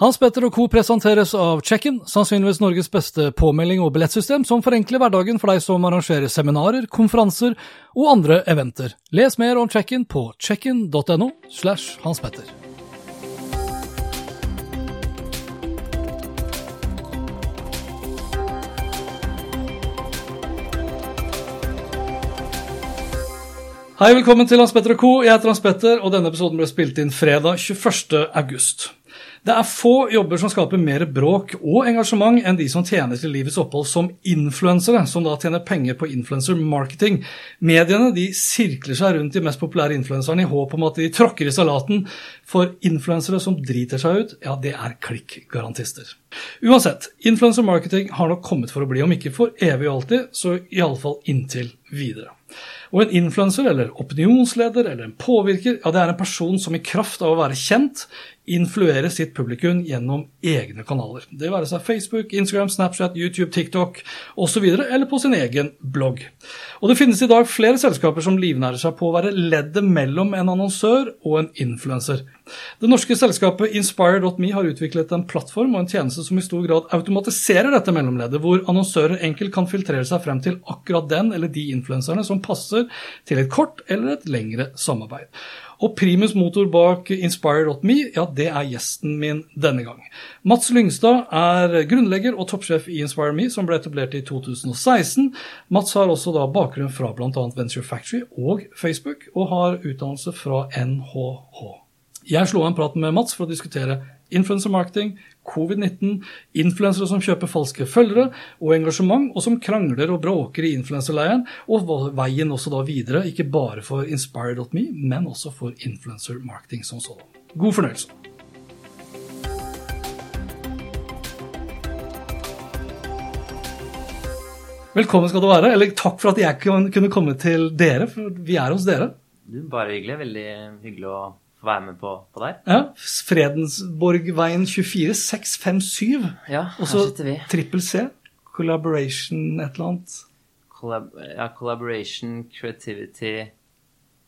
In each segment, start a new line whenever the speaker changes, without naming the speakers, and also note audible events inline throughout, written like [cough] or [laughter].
Hans Petter og co. presenteres av Check-in, sannsynligvis Norges beste påmelding og billettsystem som forenkler hverdagen for deg som arrangerer seminarer, konferanser og andre eventer. Les mer om Check-in på checkin.no slash Hans Petter. Hei, velkommen til Hans Petter og co. Jeg heter Hans Petter, og denne episoden ble spilt inn fredag 21. august. Det er få jobber som skaper mer bråk og engasjement enn de som tjener til livets opphold som influensere, som da tjener penger på influencer marketing. Mediene de sirkler seg rundt de mest populære influenserne i håp om at de tråkker i salaten, for influensere som driter seg ut, ja, det er klikkgarantister. Uansett, influencer marketing har nok kommet for å bli, om ikke for evig og alltid, så iallfall inntil videre. Og en influenser eller opinionsleder eller en påvirker, ja, det er en person som i kraft av å være kjent, influerer sitt publikum gjennom egne kanaler. Det være seg Facebook, Instagram, Snapchat, YouTube, TikTok osv., eller på sin egen blogg. Og det finnes i dag flere selskaper som livnærer seg på å være leddet mellom en annonsør og en influenser. Det norske selskapet Inspire.me har utviklet en plattform og en tjeneste som i stor grad automatiserer dette mellomleddet, hvor annonsører enkelt kan filtrere seg frem til akkurat den eller de influenserne som passer til et kort eller et lengre samarbeid. Og primus motor bak Inspire.me, ja, det er gjesten min denne gang. Mats Lyngstad er grunnlegger og toppsjef i Inspire.me, som ble etablert i 2016. Mats har også da bakgrunn fra bl.a. Venture Factory og Facebook, og har utdannelse fra NHH. Jeg slo av en prat med Mats for å diskutere influencer marketing, covid-19, influensere som kjøper falske følgere, og engasjement, og som krangler og bråker i influenserleiren, og veien også da videre, ikke bare for Inspire.me, men også for influencer marketing som sådan. God fornøyelse. Velkommen skal du være, eller takk for at jeg kunne komme til dere, for vi er hos dere.
Bare hyggelig. Veldig hyggelig å være med på, på der.
Ja, Fredensborgveien 24 657.
Ja, her
Og så
sitter vi.
trippel C. Collaboration et eller annet.
Collab ja, collaboration, creativity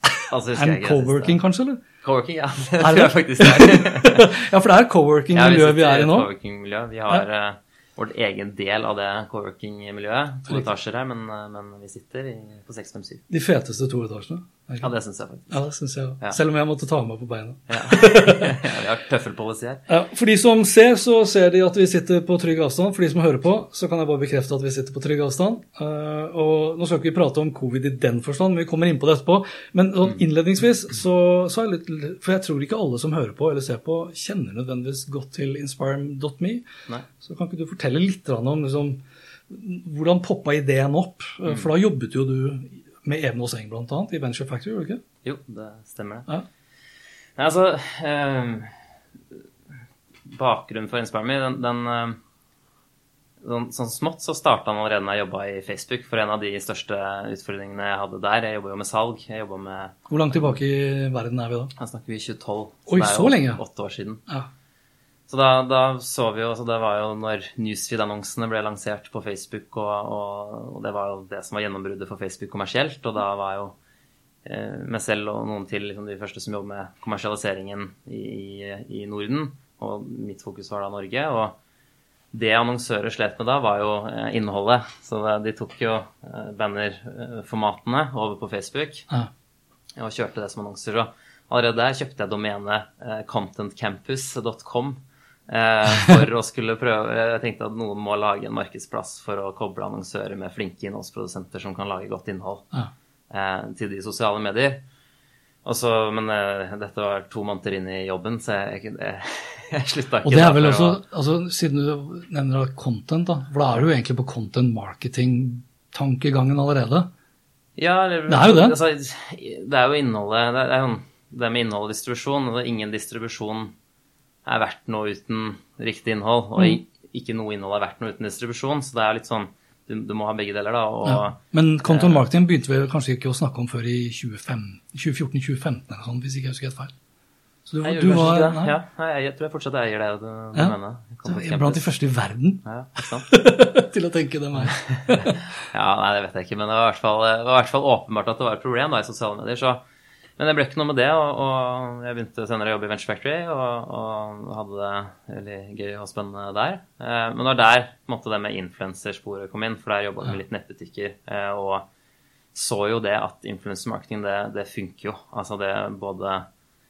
[laughs] altså, jeg
And co-working, kanskje? eller?
Coworking, ja. [laughs] Det tror jeg faktisk det er. [laughs]
Ja, for det er co-working-miljøet vi er i nå.
coworking-miljø. Vi har eh, vårt egen del av det coworking-miljøet. To etasjer her, men, eh, men vi sitter i, på 657.
De feteste to etasjene.
Ja, det syns jeg faktisk.
Ja, det synes jeg.
Ja.
Selv om jeg måtte ta meg på beina.
Ja. [laughs] ja, vi har tøffelpolicy her.
Ja, for de som ser, så ser de at vi sitter på trygg avstand. For de som hører på, så kan jeg bare bekrefte at vi sitter på trygg avstand. Uh, og nå skal ikke vi prate om covid i den forstand, men vi kommer inn på det etterpå. Men sånn innledningsvis, så, så er jeg litt For jeg tror ikke alle som hører på eller ser på, kjenner nødvendigvis godt til inspire.me. Så kan ikke du fortelle litt om liksom, hvordan poppa ideen opp? Mm. For da jobbet jo du med Even blant bl.a. i Venture Factory, gjorde du ikke?
Jo, det stemmer det.
Ja.
Nei, altså eh, Bakgrunnen for InspireMe, den, den eh, sånn, sånn smått så starta han allerede da jeg jobba i Facebook. For en av de største utfordringene jeg hadde der Jeg jobba jo med salg. Jeg med
Hvor langt tilbake i verden er vi da?
Her snakker vi 2012.
Oi, så,
det er jo
lenge?
Åtte år siden.
Ja.
Så da, da så vi jo så Det var jo når newsfeed-annonsene ble lansert på Facebook, og, og, og det var jo det som var gjennombruddet for Facebook kommersielt. Og da var jo eh, meg selv og noen til liksom de første som jobber med kommersialiseringen i, i, i Norden. Og mitt fokus var da Norge. Og det annonsører slet med da, var jo eh, innholdet. Så de tok jo eh, bannerformatene over på Facebook og kjørte det som annonser. Og allerede der kjøpte jeg domenet eh, contentcampus.com. Eh, for å skulle prøve Jeg tenkte at noen må lage en markedsplass for å koble annonsører med flinke innholdsprodusenter som kan lage godt innhold
Ja.
eh, til de sosiale medier. Også, men eh, dette var to måneder inn i jobben, så jeg, jeg, jeg slutta ikke.
Og det er vel også,
å-
altså, Siden du nevner content, da, for da er du jo egentlig på content marketing-tankegangen allerede.
Ja, eller,
Det er jo det.
Altså, det er jo innholdet Det er jo det med innhold og distribusjon. og det er Ingen distribusjon er verdt noe uten riktig innhold. Og
Mm.
ikke noe innhold er verdt noe uten distribusjon. Så det er litt sånn Du, du må ha begge deler, da. Og
Ja. Men content marketing begynte vi kanskje ikke å snakke om før i 2014-2015, eller sånn, hvis ikke jeg husker helt feil. Så du,
jeg,
du var
ikke det.
nei,
Ja, nei, jeg tror jeg fortsatt eier det du,
Ja.
mener.
du blant de første i verden
Ja, [laughs]
til å tenke det meg. [laughs]
Ja, nei, det vet jeg ikke, men det var i hvert fall, det var i hvert fall åpenbart at det var et problem da, i sosiale medier. Så, men det ble ikke noe med det, og, og jeg begynte senere å jobbe i Venture Factory og, og hadde det veldig gøy og spennende der. Eh, men det var der måte, det med influensersporet kom inn, for der jobba vi med litt nettbutikker. Eh, og så jo det at influencer marketing, det, det funker jo. Altså det både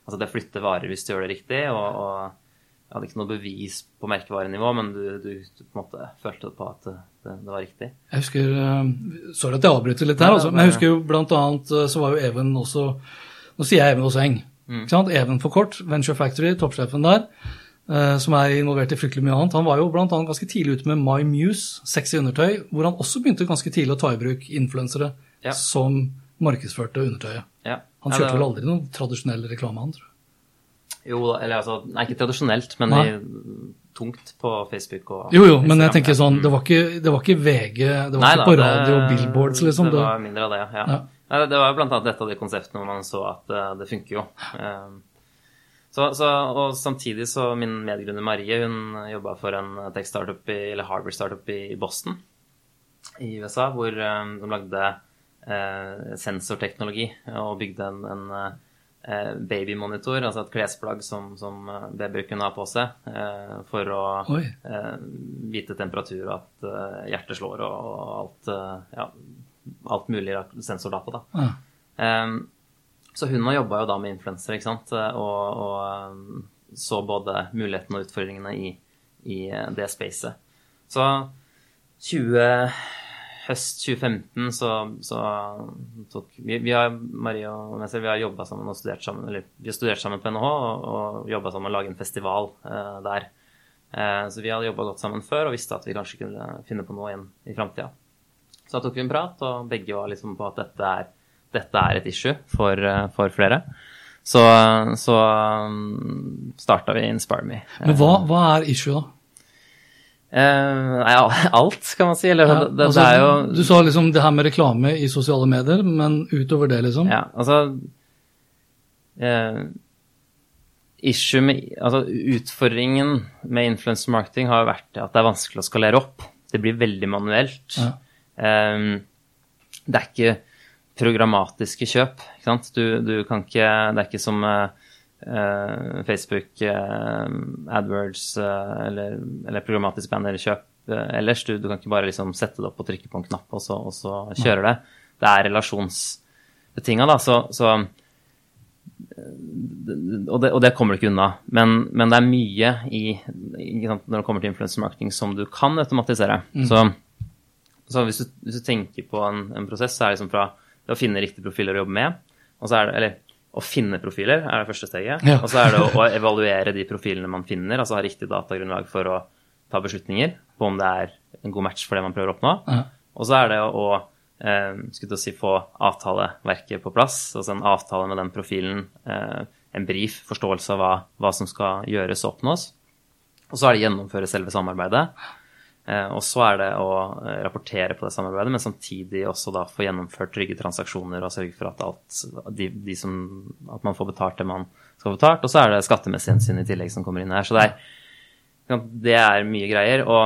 Altså det flytter varer hvis du gjør det riktig, og, og jeg hadde ikke noe bevis på merkevarenivå, men du, du, du på en måte følte på at det, det, var riktig.
Jeg husker, eh, Sorry at jeg avbryter litt her, altså, men jeg husker jo annet eh, så var jo Even også Nå sier jeg Even også Eng.
Mm.
Even for kort, Venture Factory, toppsjefen der, eh, som er involvert i fryktelig mye annet. Han var jo annet ganske tidlig ute med My Muse, sexy undertøy, hvor han også begynte ganske tidlig å ta i bruk influensere
Ja.
som markedsførte undertøyet.
Ja.
Han
Ja,
kjørte
det-
vel aldri noen tradisjonell reklame, han, tror jeg.
Jo, eller altså Nei, ikke tradisjonelt, men i, tungt på Facebook og
Jo, jo, men jeg tenker sånn, det var ikke, det var ikke VG, det var
Nei
ikke
da,
på radio og billboards, liksom.
Det
Det,
var mindre av det, ja. Nei, det var jo blant annet dette av de konseptene hvor man så at uh, det funker jo. Uh, så, så, og samtidig så min medgrunner Marie hun jobba for en tech-startup eller hardware-startup i Boston i USA, hvor eh, de lagde uh, sensorteknologi og bygde en, en eh, babymonitor, altså et klesplagg som, som babyer kunne ha på seg eh, for å eh, vite temperatur og at hjertet slår og, og alt, ja, alt mulig sensordata. Da.
ja.
Um, så hun har jobba jo da med influensere, ikke sant, og, og ehm, så både mulighetene og utfordringene i, i eh, det spacet. Så 20, høst 2015 så, så tok vi, vi har, Marie og meg selv, vi har jobba sammen og studert sammen, eller vi har studert sammen på NHH og, og jobba sammen med å lage en festival uh, der. Eh, så vi hadde jobba godt sammen før og visste at vi kanskje kunne finne på noe igjen i framtida. Så da tok vi en prat, og begge var liksom på at dette er, dette er et issue for, eh, for flere. Så, så um, starta vi Inspire Me.
Men hva, hva er issue, da?
Uh, nei, [laughs] alt, kan man si. Eller
Ja,
det, det,
altså,
det er jo
Du sa liksom det her med reklame i sosiale medier, men utover det, liksom?
Ja, altså uh, issue med, altså Utfordringen med influencer marketing har jo vært at det er vanskelig å skalere opp. Det blir veldig manuelt.
Ja.
Eh, det er ikke programmatiske kjøp. Ikke sant? Du, du kan ikke Det er ikke som eh, eh, Facebook, eh, AdWords eller, eller programmatisk bannerkjøp ellers. Du, du kan ikke bare liksom sette det opp og trykke på en knapp, og så, og så kjører det. Det er relasjonsbetinga, da. Så, så og det, og det kommer du ikke unna. Men, men det er mye i, når det kommer til influencer marketing som du kan automatisere. Så, så hvis, du, hvis du tenker på en, en prosess, så er det liksom fra det å finne riktige profiler å jobbe med, og så er det, eller å finne profiler er det første steget.
Ja.
Og så er det å, å evaluere de profilene man finner, altså ha riktig datagrunnlag for å ta beslutninger på om det er en god match for det man prøver å oppnå.
Ja.
Og så er det å eh, skulle si, få avtaleverket på plass, altså en avtale med den profilen, eh, en brief, forståelse av hva, hva som skal gjøres og oppnås. Og så er det å gjennomføre selve samarbeidet. Eh, og så er det å eh, rapportere på det samarbeidet, men samtidig også da få gjennomført trygge transaksjoner og sørge for at, alt, de, de som, at man får betalt det man skal få betalt. Og så er det skattemessig hensyn i tillegg som kommer inn her. Så det er, det er mye greier. Og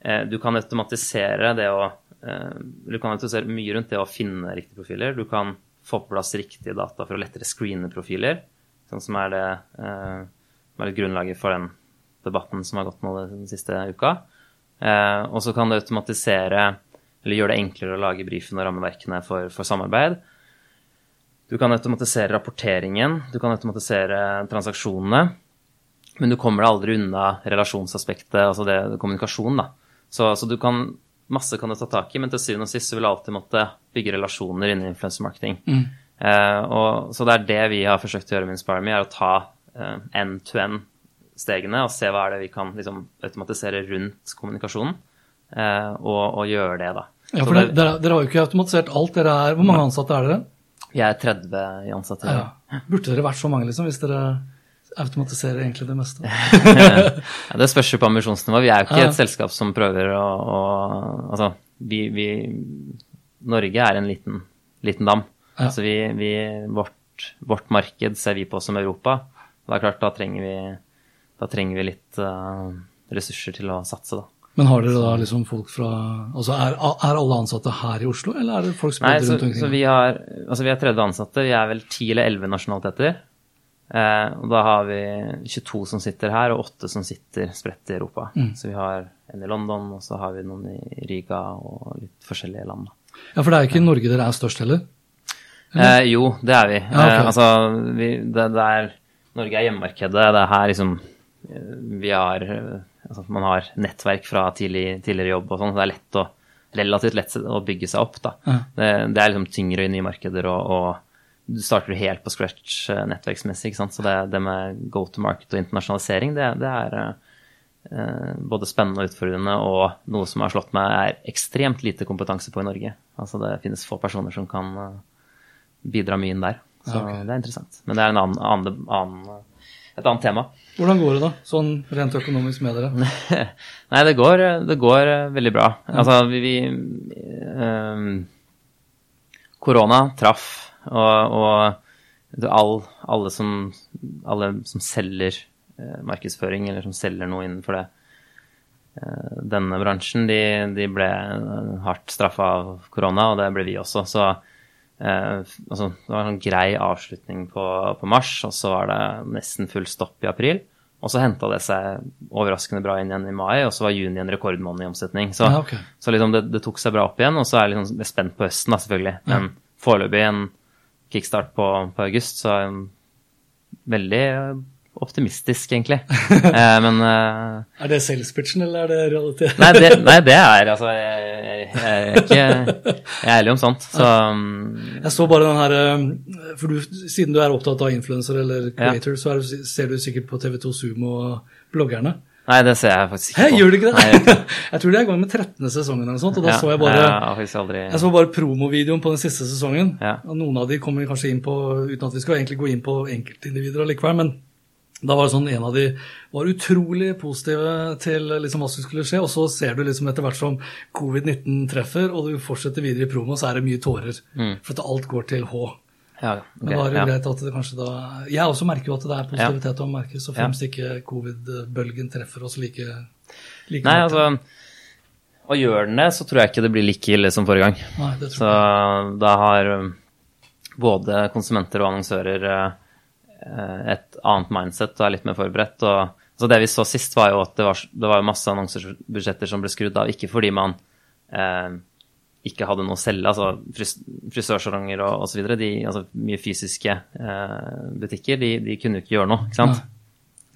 eh, du kan automatisere det å Du kan automatisere mye rundt det å finne riktige profiler. Du kan få på plass riktige data for å lettere screene profiler, sånn som er det er litt grunnlaget for den debatten som har gått nå den siste uka. Eh, og så kan du automatisere, eller gjøre det enklere å lage brifen og rammeverkene for, for samarbeid. Du kan automatisere rapporteringen, du kan automatisere transaksjonene. Men du kommer deg aldri unna relasjonsaspektet, altså det, det kommunikasjon, da. Så, så, du kan Masse kan du ta tak i, men til syvende og sist så vil du alltid måtte bygge relasjoner innen influencermarketing. Mm. Eh, og, så det er det vi har forsøkt å gjøre med InspireMe, er å ta eh, end-to-end-stegene og se hva er det vi kan liksom, automatisere rundt kommunikasjonen, eh, og, og, gjøre det, da.
Ja, for det, dere, dere, har jo ikke automatisert alt. Dere er, Hvor mange ansatte er dere?
Vi er 30 ansatte.
Ja. Burde dere vært så mange, liksom, hvis dere automatiserer egentlig det meste? [laughs] [laughs]
ja, det spørs jo på ambisjonsnivå. Vi er jo ikke et selskap som prøver å, å Altså, vi, vi, Norge er en liten, liten dam. Ja. Så vi, vi, vårt, vårt, marked ser vi på som Europa. Og det er klart, da trenger vi, da trenger vi litt uh, ressurser til å satse, da.
Men har dere da liksom folk fra Altså er, er alle ansatte her i Oslo, eller er det folk
spredt rundt omkring? Så vi har, altså vi er 30 ansatte. Vi er vel 10 eller 11 nasjonaliteter. Eh, og da har vi 22 som sitter her, og 8 som sitter spredt i Europa. Mm. Så vi har en i London, og så har vi noen i Riga og litt forskjellige land.
Ja, For det er jo ikke i Norge dere er størst heller?
Eh, jo, det er vi. Ja, okay. eh, altså, vi, det, det er, Norge er hjemmemarkedet. Det er her liksom vi har altså Man har nettverk fra tidlig, tidligere jobb og sånn, så det er lett å, relativt lett å bygge seg opp. da. Ja. Det, det, er liksom tyngre i nye markeder, og, og du starter helt på scratch eh, nettverksmessig. ikke sant? Så det, det med go to market og internasjonalisering, det, det er eh, både spennende og utfordrende, og noe som har slått meg, er ekstremt lite kompetanse på i Norge. Altså Det finnes få personer som kan bidra mye inn der. Så okay. det er interessant. Men det er en annen, annen, annen et annet tema.
Hvordan går det da, sånn rent økonomisk med dere? [laughs]
Nei, det går, det går eh, veldig bra. Altså, vi, vi um, Korona traff, og, og all, alle, som, alle, som, selger uh, markedsføring, eller som selger noe innenfor det, uh, denne bransjen, de, de ble hardt straffa av korona, og det ble vi også. Så Eh, altså, det var en grei avslutning på, på, mars, og så var det nesten full stopp i april. Og så henta det seg overraskende bra inn igjen i mai, og så var juni en rekordmåned i omsetning. Så, ja, okay. så liksom det, det, tok seg bra opp igjen, og så er jeg liksom spent på høsten, da, selvfølgelig. Men ja. foreløpig en kickstart på, på august, så um, veldig optimistisk, egentlig. [laughs] eh, men uh,
Er det sales-pitchen, eller er det realitet?
nei, det, [laughs] nei, det er altså Jeg, jeg, jeg er ikke jeg er ærlig om sånt. Så um,
Jeg så bare den her eh, For du, siden du er opptatt av influenser eller creator, ja. så du, ser du sikkert på TV2 Zoom og bloggerne.
Nei, det ser jeg faktisk ikke
på. Hei, gjør du ikke det? Nei, jeg [laughs] tror de er i gang med 13. sesongen eller noe sånt, og da ja, så jeg bare, jeg, aldri... jeg så bare promovideoen på den siste sesongen. Ja. og Noen av de kommer kanskje inn på, uten at vi skal egentlig gå inn på enkeltindivider allikevel, men da var det sånn En av de var utrolig positive til liksom hva som skulle skje, og så ser du liksom etter hvert som covid-19 treffer, og du fortsetter videre i promo, så er det mye tårer. Mm. For at alt går til H. Ja, okay, Men da er det ja. greit at det kanskje da Jeg også merker jo at det er positivitet å merke, så fremst ikke covid-bølgen treffer oss like, like
Nei, altså, og gjør den det, så tror jeg ikke det blir like ille som forrige gang.
Nei, det tror
så da har både konsumenter og annonsører Eh, et annet mindset og er litt mer forberedt. Og, så det vi så sist, var jo at det var, det var masse annonsebudsjetter som ble skrudd av. Ikke fordi man eh, ikke hadde noe å selge, altså fris, frisørsalonger og osv. Altså mye fysiske eh, butikker, de, de, kunne jo ikke gjøre noe. ikke sant? Ja.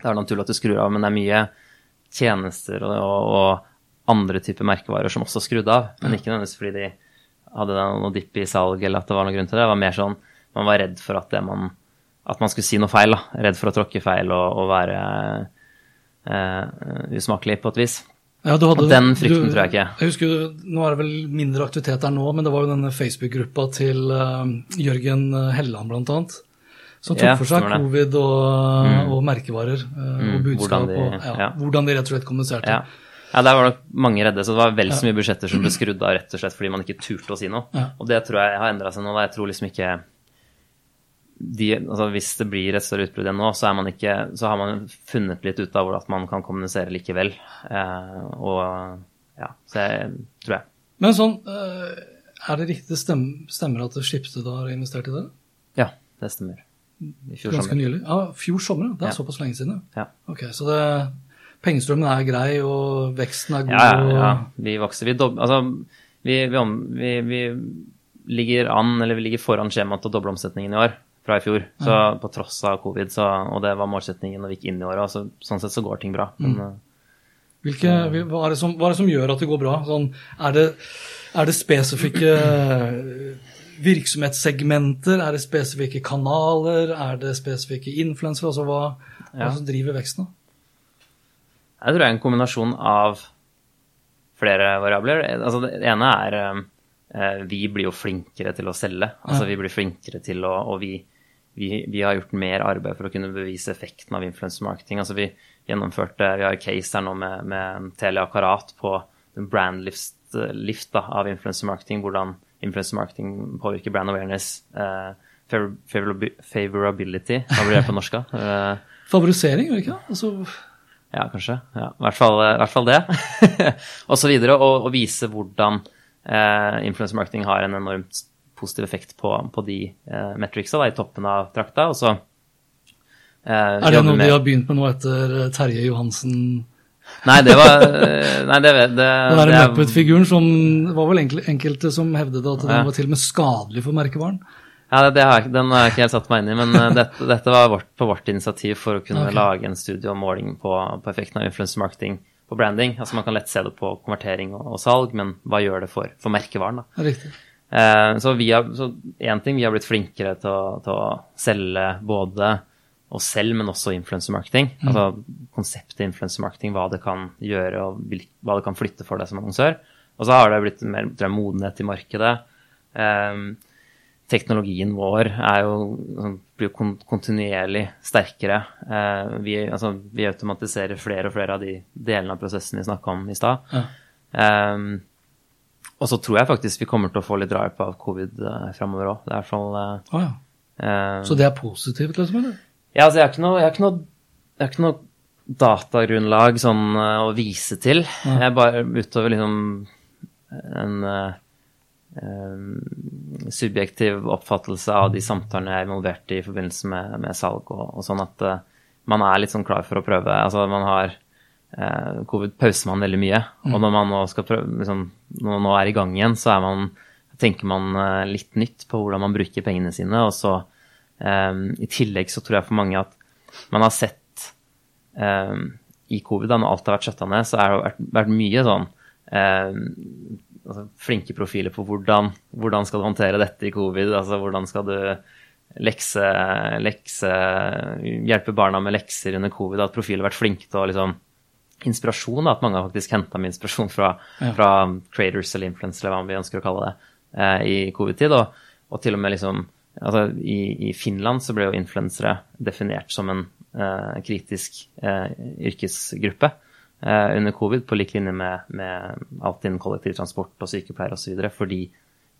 Det er naturlig at du skrur av, men det er mye tjenester og, og, og andre typer merkevarer som også skrudde av. Men ikke nødvendigvis fordi de hadde noe dipp i salg eller at det var noe grunn til det. Det var mer sånn man var redd for at det man at man skulle si noe feil. da, Redd for å tråkke feil og, og være uh, usmakelig på et vis. Ja, hadde, den frykten du, tror jeg ikke.
Jeg husker, Nå er det vel mindre aktivitet der nå, men det var jo denne Facebook-gruppa til uh, Jørgen Helland bl.a. Som tok ja, for seg covid og, mm. og merkevarer uh, mm, og budskap. Hvordan de, og, ja, ja. hvordan de rett og slett kommuniserte.
Ja, Der var nok mange redde, så det var vel så mye budsjetter som ble skrudd av rett og slett fordi man ikke turte å si noe. Og det tror jeg har endra seg nå. Jeg tror liksom ikke de, altså hvis det blir et større utbrudd enn nå, så, ikke, så, har man funnet litt ut av hvordan man kan kommunisere likevel. Eh, og ja, så jeg tror jeg.
Men sånn, eh, er det riktig stemmer, stemmer at Skipsted har investert i det?
Ja, det stemmer.
I fjor Ganske sommer. nylig? Ja, fjor sommer, det er ja. såpass lenge siden. Ja. Ok, Så det, pengestrømmen er grei, og veksten er god?
Ja, ja. ja. Vi vokser. Vi, dob, altså, vi, vi, vi, vi ligger an, eller vi ligger foran skjemaet til å doble omsetningen i år fra i fjor. Så på tross av covid, så, og det var målsetningen når vi gikk inn i året, så, sånn sett så går ting bra. Men, mm.
Hvilke, hva, er det som, hva er det som gjør at det går bra? Sånn, er, det, er det spesifikke eh, virksomhetssegmenter? Er det spesifikke kanaler? Er det spesifikke influensere? Altså hva, hva som driver veksten?
Jeg tror det er en kombinasjon av flere variabler. Altså, det ene er eh, Vi blir jo flinkere til å selge. Altså,
Ja.
vi blir flinkere til å Og vi, vi, vi har gjort mer arbeid for å kunne bevise effekten av influencer marketing. Altså, vi gjennomførte Vi har case her nå med, med Telia Karat på den brandlift lift, da, av influencer marketing. Hvordan influencer marketing påvirker brand awareness. Eh, favor- favor- favorability, hva blir det på norsk? [laughs] Eh,
Favorisering, gjør det ikke det? Altså,
ja, kanskje. Ja, I hvert fall, i hvert fall det. [laughs] og så videre. Og, og vise hvordan eh, influencer marketing har en enormt positiv effekt på, på de eh, metricsa i toppen av trakta. Og så eh,
er det noe
med-
de har begynt med nå etter eh, Terje Johansen?
Nei, det var eh, Nei, det, det, [laughs]
Den
derre er-
Muppet-figuren som var vel enkel- enkelte som hevdet at den var til og med skadelig for merkevaren?
Ja, det, det har jeg, Den har jeg ikke helt satt meg inn i, men dette, dette var vårt, på vårt initiativ for å kunne
okay.
lage en studie om måling på, på effekten av influencer marketing på branding. Altså Man kan lett se det på konvertering og, og salg, men hva gjør det for, for merkevaren? da?
Riktig.
Eh, så én en ting, vi har blitt flinkere til å, til å selge både oss selv, men også influencer marketing. Altså konseptet influencer marketing, hva det kan gjøre og hva det kan flytte for deg som annonsør. Og så har det blitt mer jeg, modenhet i markedet. Eh, teknologien vår er jo, sånn, blir jo kontinuerlig sterkere. Eh, vi, altså, vi automatiserer flere og flere av de delene av prosessen vi snakka om i stad.
Ja.
Um, og så tror jeg faktisk vi kommer til å få litt drahjelp av covid uh, framover òg. Det er
Å ja.
uh,
Så det er positivt, liksom? eller?
Ja, altså jeg har ikke noe, jeg har ikke noe, jeg har ikke noe datagrunnlag sånn uh, å vise til. Jeg er bare utover liksom en um, subjektiv oppfattelse av de samtalene jeg er involvert i i forbindelse med, med salg og, og sånn at uh, man er litt sånn klar for å prøve. Altså man har eh, Covid pauser man veldig mye. Og når man nå skal prøve, liksom, man nå er i gang igjen, så er man, tenker man eh, litt nytt på hvordan man bruker pengene sine. Og så eh, i tillegg så tror jeg for mange at man har sett eh, i covid, da når alt har vært skjøtta ned, så har det vært, vært mye sånn eh, altså, flinke profiler på hvordan, hvordan skal du håndtere dette i covid. altså Hvordan skal du lekse, lekse hjelpe barna med lekser under covid. At profiler har vært flinke til å liksom Inspirasjon, da, at mange har faktisk henta med inspirasjon fra,
Ja.
fra creators eller influencers, eller hva vi ønsker å kalle det, eh, i covid-tid. Og, og til og med liksom altså i, I Finland så ble jo influensere definert som en eh, kritisk eh, yrkesgruppe eh, under covid, på lik linje med, med alt innen kollektivtransport og sykepleiere osv., fordi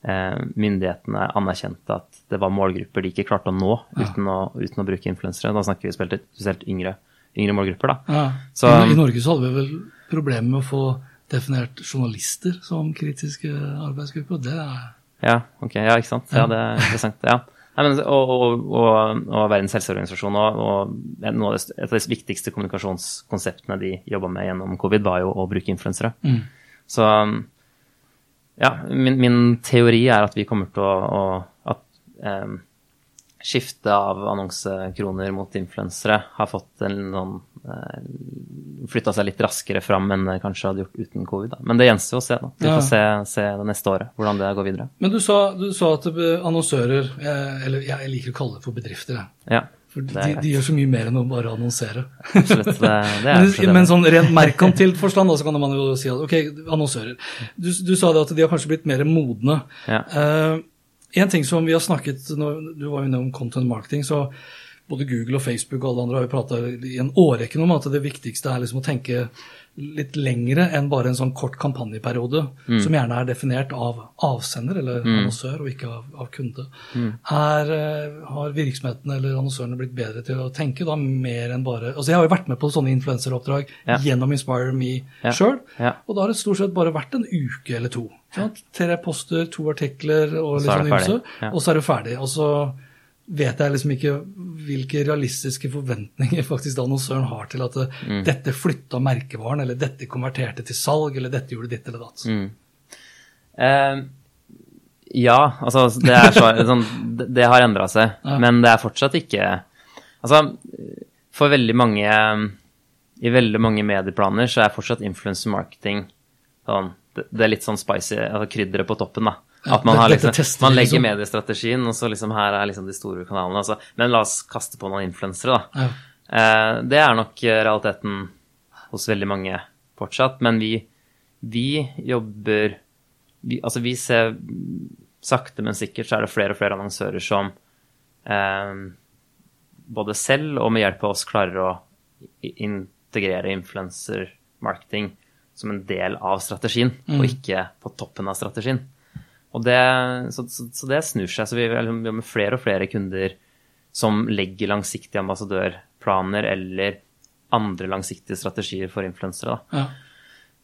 eh, myndighetene anerkjente at det var målgrupper de ikke klarte å nå uten, å, uten å bruke influensere. Da snakker vi spesielt yngre, yngre målgrupper.
Ja.
Så-
I, I Norge så hadde vi vel problemer med å få definert journalister som kritiske arbeidsgrupper. og Det er
Ja, ok, ja, ikke sant. Ja, det er interessant. ja. Nei, men, og, og, og, og Verdens helseorganisasjon og, et av de viktigste kommunikasjonskonseptene de jobba med gjennom covid, var jo å bruke influensere.
Mm.
Så ja, min, min teori er at vi kommer til å, å at eh, skiftet av annonsekroner mot influensere har fått en sånn eh, Flytta seg litt raskere fram enn det kanskje hadde gjort uten covid. Da. Men det gjenstår å se. da. Vi
Ja.
får se, se det neste året, hvordan det går videre.
Men du sa, du sa at eh, annonsører eh, Eller jeg liker å kalle det for bedrifter.
Ja,
For de, de gjør så mye mer enn å bare annonsere.
Absolutt. Det, det er [laughs]
Men, men sånn rent merkantilt forstand, så kan man jo si at ok, annonsører. Du, du sa det at de har kanskje blitt mer modne.
Ja.
Eh, en ting som vi har snakket når Du var inne om content marketing. så både Google og Facebook og alle andre har jo prata i en årrekke om at det viktigste er liksom å tenke litt lengre enn bare en sånn kort kampanjeperiode,
Mm.
som gjerne er definert av avsender eller annonsør, og ikke av, av kunde.
Mm.
Er, eh, har virksomhetene eller annonsørene blitt bedre til å tenke da mer enn bare altså Jeg har jo vært med på sånne influenseroppdrag
Ja.
gjennom Inspire Me
Ja.
sjøl,
Ja.
og da har det stort sett bare vært en uke eller to. Tre poster, to artikler og litt sånn ymse, og så er du ferdig. Og så vet jeg liksom ikke hvilke realistiske forventninger faktisk da Søren har til at
Mm.
dette flytta merkevaren, eller dette konverterte til salg, eller dette gjorde ditt eller datt.
Mm. Eh, Ja, altså det, så, [laughs] sånn, det, det har endra seg,
Ja.
men det er fortsatt ikke Altså, for veldig mange I veldig mange medieplaner så er fortsatt influencer marketing sånn Det, det er litt sånn spicy, altså krydderet på toppen, da. At man, har liksom, man legger
liksom.
mediestrategien, og så liksom her er liksom de store kanalene. Altså. Men la oss kaste på noen influensere, da.
Ja.
Eh, det er nok eh, realiteten hos veldig mange fortsatt, men vi, vi jobber vi, Altså, vi ser sakte, men sikkert så er det flere og flere annonsører som eh, både selv og med hjelp av oss klarer å integrere influencer-marketing som en del av strategien, og ikke på toppen av strategien. Det, så, så, så det snur seg. Så vi jobber med flere og flere kunder som legger langsiktige ambassadørplaner eller andre langsiktige strategier for influensere.
Ja.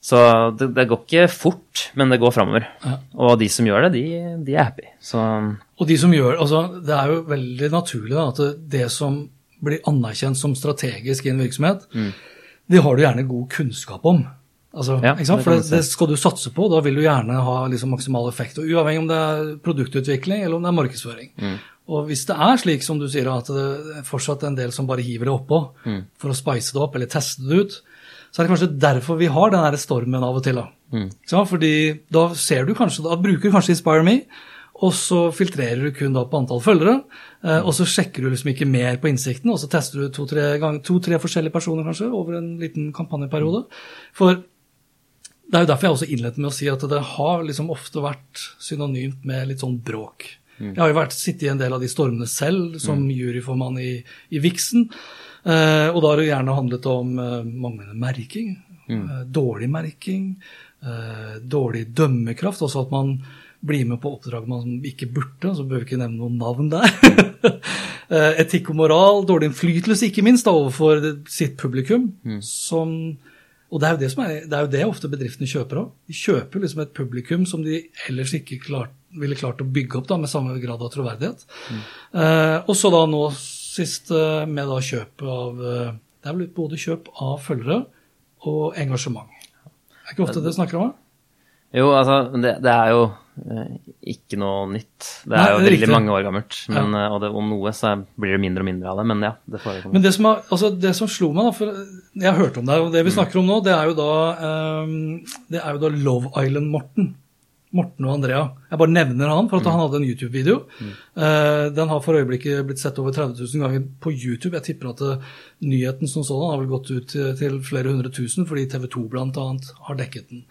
Så det, det går ikke fort, men det går framover.
Ja.
Og de som gjør det, de, de er happy. Så
Og de som gjør, altså Det er jo veldig naturlig da, at det, som blir anerkjent som strategisk i en virksomhet, det har du gjerne god kunnskap om. Altså,
Ja, det
For det, det skal du satse på, da vil du gjerne ha liksom maksimal effekt. og Uavhengig om det er produktutvikling eller om det er markedsføring.
Mm.
Og hvis det er slik som du sier, at det er fortsatt en del som bare hiver det oppå
Mm.
for å spice det opp eller teste det ut, så er det kanskje derfor vi har den her stormen av og til. da.
Mm.
Ikke? Fordi da ser du kanskje, da bruker kanskje Inspire Me, og så filtrerer du kun da på antall følgere, eh, og så sjekker du liksom ikke mer på innsikten, og så tester du to-tre to-tre forskjellige personer kanskje over en liten kampanjeperiode. For det er jo derfor jeg også innledet med å si at det har liksom ofte vært synonymt med litt sånn bråk. Jeg har jo vært, sittet i en del av de stormene selv, som juryformann i, i Vixen. Eh, og da har det gjerne handlet om eh, manglende merking, eh, dårlig merking, eh, dårlig dømmekraft, altså at man blir med på oppdrag man ikke burde, så behøver vi ikke nevne noen navn der. [laughs] Eh, Etikk og moral, dårlig innflytelse, ikke minst, da, overfor sitt publikum. som og det er jo det, som er, det er jo det ofte bedriftene kjøper òg. De kjøper liksom et publikum som de ellers ikke klart, ville klart å bygge opp da, med samme grad av troverdighet. Eh, og så da nå sist eh, med da kjøp av eh, Det er vel både kjøp av følgere og engasjement. Det er ikke ofte det snakker om det?
Jo, altså, det, det er jo eh, ikke noe nytt. Det
Nei,
er jo
er
veldig
riktig.
mange år gammelt. Men, ja. og det, om noe så blir det mindre og mindre av det. Men ja, det forekommer.
Men det som, er, altså det som slo meg, da, for jeg har hørt om det, og det vi snakker om nå, det er jo da, um, det er jo da Love Island-Morten. Morten og Andrea. Jeg bare nevner han, for at han hadde en YouTube-video. Eh, den har for øyeblikket blitt sett over 30 000 ganger på YouTube. Jeg tipper at eh, nyheten som sådan har vel gått ut til, til flere hundre tusen, fordi TV 2 bl.a. har dekket den.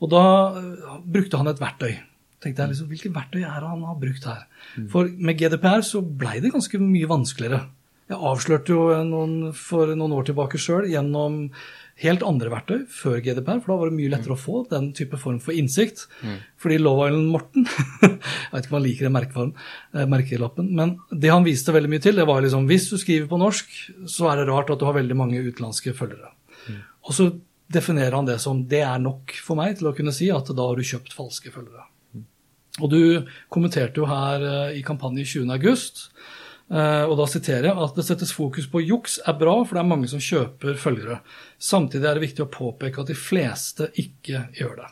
Og da eh, brukte han et verktøy. tenkte jeg liksom, Hvilket verktøy er det han har brukt her? For med GDPR så blei det ganske mye vanskeligere. Jeg avslørte jo noen, for noen år tilbake sjøl gjennom helt andre verktøy før GDPR, for da var det mye lettere å få den type form for innsikt. Fordi Love Island-Morten [laughs] Jeg vet ikke om han liker den eh, merkelappen, men det han viste veldig mye til, det var liksom hvis du skriver på norsk, så er det rart at du har veldig mange utenlandske følgere. Og så definerer han det som det er nok for meg til å kunne si at da har du kjøpt falske følgere. Og du kommenterte jo her eh, i kampanje 20. august, eh, og da siterer jeg at det settes fokus på juks er bra, for det er mange som kjøper følgere. Samtidig er det viktig å påpeke at de fleste ikke gjør det.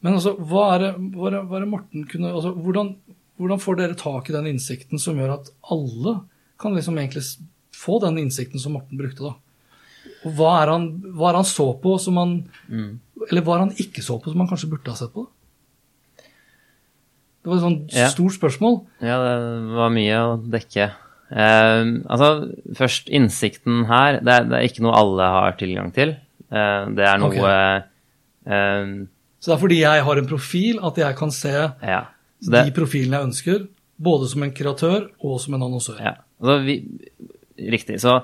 Men altså, er hva er det, hva er det Morten kunne altså, hvordan, hvordan får dere tak i den innsikten som gjør at alle kan liksom egentlig få den innsikten som Morten brukte, da? Og hva er han, hva er han så på som han Eller hva er han ikke så på som han kanskje burde ha sett på? Det var et sånt
Ja.
stort spørsmål.
Ja, det var mye å dekke. Eh, altså, først innsikten her. Det er, det er ikke noe alle har tilgang til. Eh, det er noe
okay.
eh,
Så det er fordi jeg har en profil at jeg kan se
Ja. Det,
de profilene jeg ønsker, både som en kreatør og som en annonsør.
Ja, altså vi, riktig. Så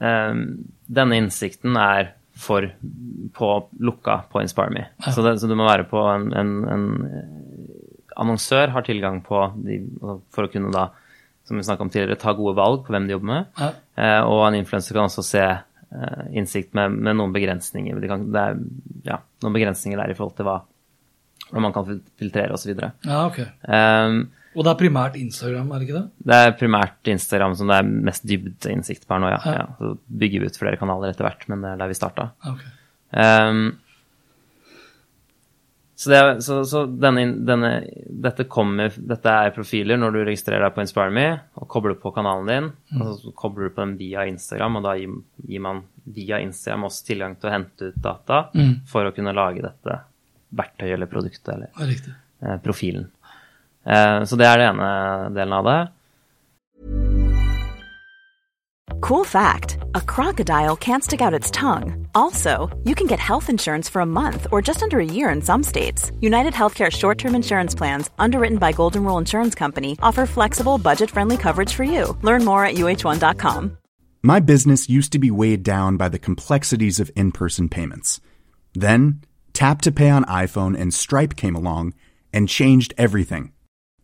denne innsikten er for på lukka på Inspire Me. Så, det, så du må være på en, en, en eh, annonsør har tilgang på de, altså for å kunne da, som vi snakket om tidligere, ta gode valg på hvem de jobber med.
Ja.
Eh, og en influenser kan også se eh, innsikt med, med noen begrensninger. De kan, det er ja, noen begrensninger der i forhold til hva, hva man kan filtrere osv.
Ja, okay.
Um,
Og det er primært Instagram, er det ikke det?
det er primært Instagram som det er mest dybdeinnsikt på her nå, ja.
Ja.
ja. Så bygger vi ut flere kanaler etter hvert, men det er der vi starta.
Okay. ok.
Um, Så, det, så, så denne, denne, dette, kommer, dette er profiler når du registrerer deg på InspireMe og kobler på kanalen din. Mm. og Så kobler du på den via Instagram, og da gir, gir man via Instagram også tilgang til å hente ut data mm. for å kunne lage dette verktøyet eller produktet eller eh, profilen. Eh, så det er det ene delen av det.
Cool fact a crocodile can't stick out its tongue. Also, you can get health insurance for a month or just under a year in some states. United Healthcare short term insurance plans, underwritten by Golden Rule Insurance Company, offer flexible, budget friendly coverage for you. Learn more at uh1.com.
My business used to be weighed down by the complexities of in person payments. Then, Tap to Pay on iPhone and Stripe came along and changed everything.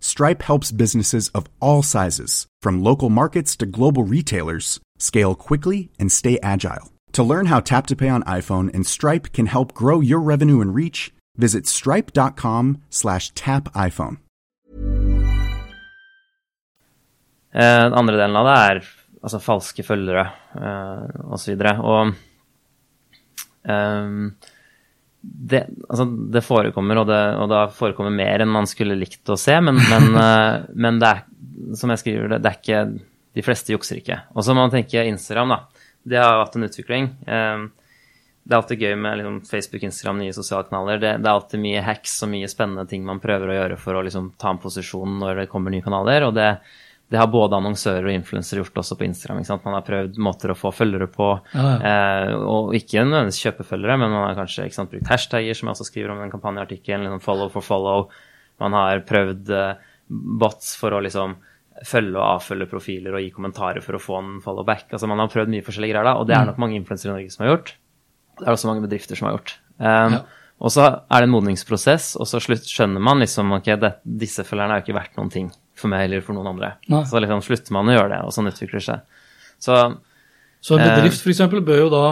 Stripe helps businesses of all sizes, from local markets to global retailers, scale quickly and stay agile. To learn how Tap to Pay on iPhone and Stripe can help grow your revenue and reach, visit stripe.com slash tapiphone.
Eh, den andre delen av det er altså falske følgere osv. Og, og um, det, altså, det, forekommer, og det, og det, forekommer mer enn man skulle likt å se, men, men, uh, [laughs] men det er, som jeg skriver, det, det er ikke De fleste jukser ikke. Og så må man tenke Instagram, da det har hatt en utvikling. Ehm, det er alltid gøy med liksom, Facebook, Instagram, nye sosiale kanaler. Det, det, er alltid mye hacks og mye spennende ting man prøver å gjøre for å liksom, ta en posisjon når det kommer nye kanaler. og det, det har både annonsører og influensere gjort også på Instagram. Man har prøvd måter å få følgere på, ja, ja. Eh, og ikke nødvendigvis kjøpe følgere, men man har kanskje sant, brukt hashtagger, som jeg også skriver om i en kampanjeartikkel, liksom follow for follow. Man har prøvd eh, bots for å liksom følge og avfølge profiler og gi kommentarer for å få en follow back. Altså Man har prøvd mye forskjellige greier da, og det er mm. nok mange influensere i Norge som har gjort. Det er også mange bedrifter som har gjort. Um, ja. Og så er det en modningsprosess, og så skjønner man liksom ok, det, disse følgerne er jo ikke verdt noen ting for meg eller for noen andre. Nei. Så liksom slutter man å gjøre det, og sånn utvikler det seg. Så,
så en bedrift eh, f.eks. bør jo da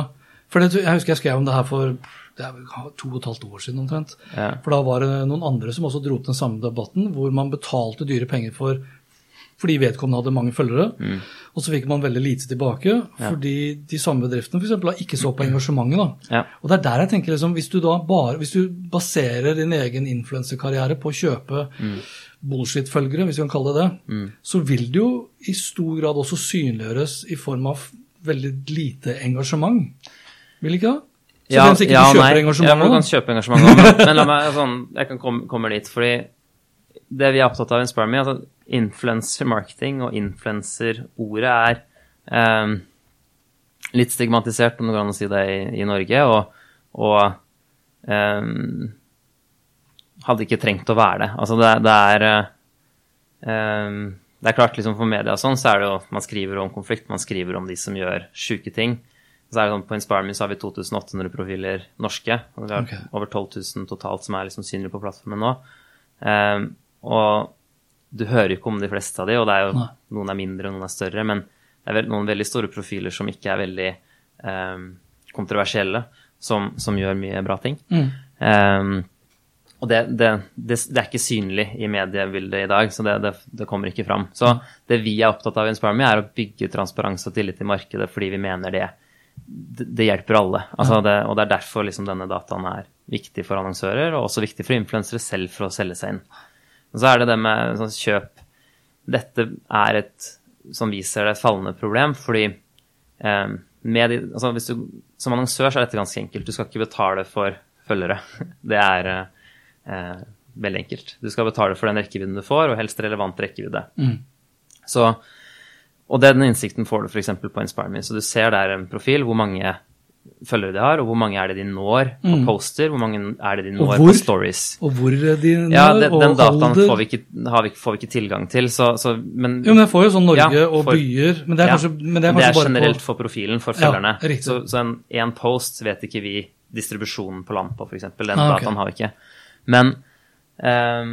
For det, jeg husker jeg skrev om det her for det er to og et halvt år siden omtrent. Ja. For da var det noen andre som også dro til den samme debatten, hvor man betalte dyre penger for fordi vedkommende hadde mange følgere. Mm. Og så fikk man veldig lite tilbake, ja. fordi de samme bedriftene for eksempel, ikke så på engasjementet. Ja. Og det er der jeg tenker liksom, hvis du da bare, hvis du baserer din egen influensekarriere på å kjøpe mm. Bullshit-følgere, hvis vi kan kalle det det, mm. så vil det jo i stor grad også synliggjøres i form av veldig lite engasjement. Vil ikke det? Så ja, ikke ja, du kjøper nei. engasjement?
Ja, du kan kjøpe engasjement òg, men, men, la meg sånn, jeg kan komme, komme dit. fordi det vi er opptatt av i Inspire Me, altså influencer marketing og influencer-ordet er um, litt stigmatisert, om det går an å si det, i, i Norge. Og, og um, hadde ikke trengt å være det. Altså, det, det er um, Det er klart, liksom for media og sånn, så er det jo Man skriver om konflikt, man skriver om de som gjør sjuke ting. Så er det sånn, På InspireMe så har vi 2800 profiler norske. og Vi har okay. over 12 000 totalt som er liksom synlige på plattformen nå. Um, og du hører jo ikke om de fleste av de, og det er jo, noen er mindre, noen er større, men det er noen veldig store profiler som ikke er veldig um, kontroversielle, som, som, gjør mye bra ting. Mm. Og det, det, det, det, er ikke synlig i mediebildet i dag, så det, kommer ikke fram. Så det vi er opptatt av i InspireMe, er å bygge transparens og tillit i markedet fordi vi mener det, det, hjelper alle. Altså og det er derfor liksom denne dataen er viktig for annonsører, og også viktig for influensere selv for å selge seg inn. Og så er det det med sånn kjøp Dette er et, som viser det, et fallende problem, fordi eh, med, altså du, Som annonsør så er dette ganske enkelt. Du skal ikke betale for følgere. [laughs] Det er eh, veldig enkelt. Du skal betale for den rekkevidden du får, og helst relevant rekkevidde. Mm. Så, og den innsikten får du f.eks. på InspireMe. Så du ser der en profil hvor mange følgere de har, og hvor mange er det de når på mm. poster, hvor mange er det de når på stories.
Og hvor de når,
ja, det, Den dataen får vi, ikke, vi, får vi, ikke, tilgang til, så, så men,
Jo, men jeg får jo sånn Norge ja, for, og byer, men det er kanskje, men
det er,
kanskje
det er generelt på, for profilen, for følgerne. Ja, så, så en, en, post vet ikke vi distribusjonen på land på, f.eks. Den ah, okay. dataen har vi ikke. Men um,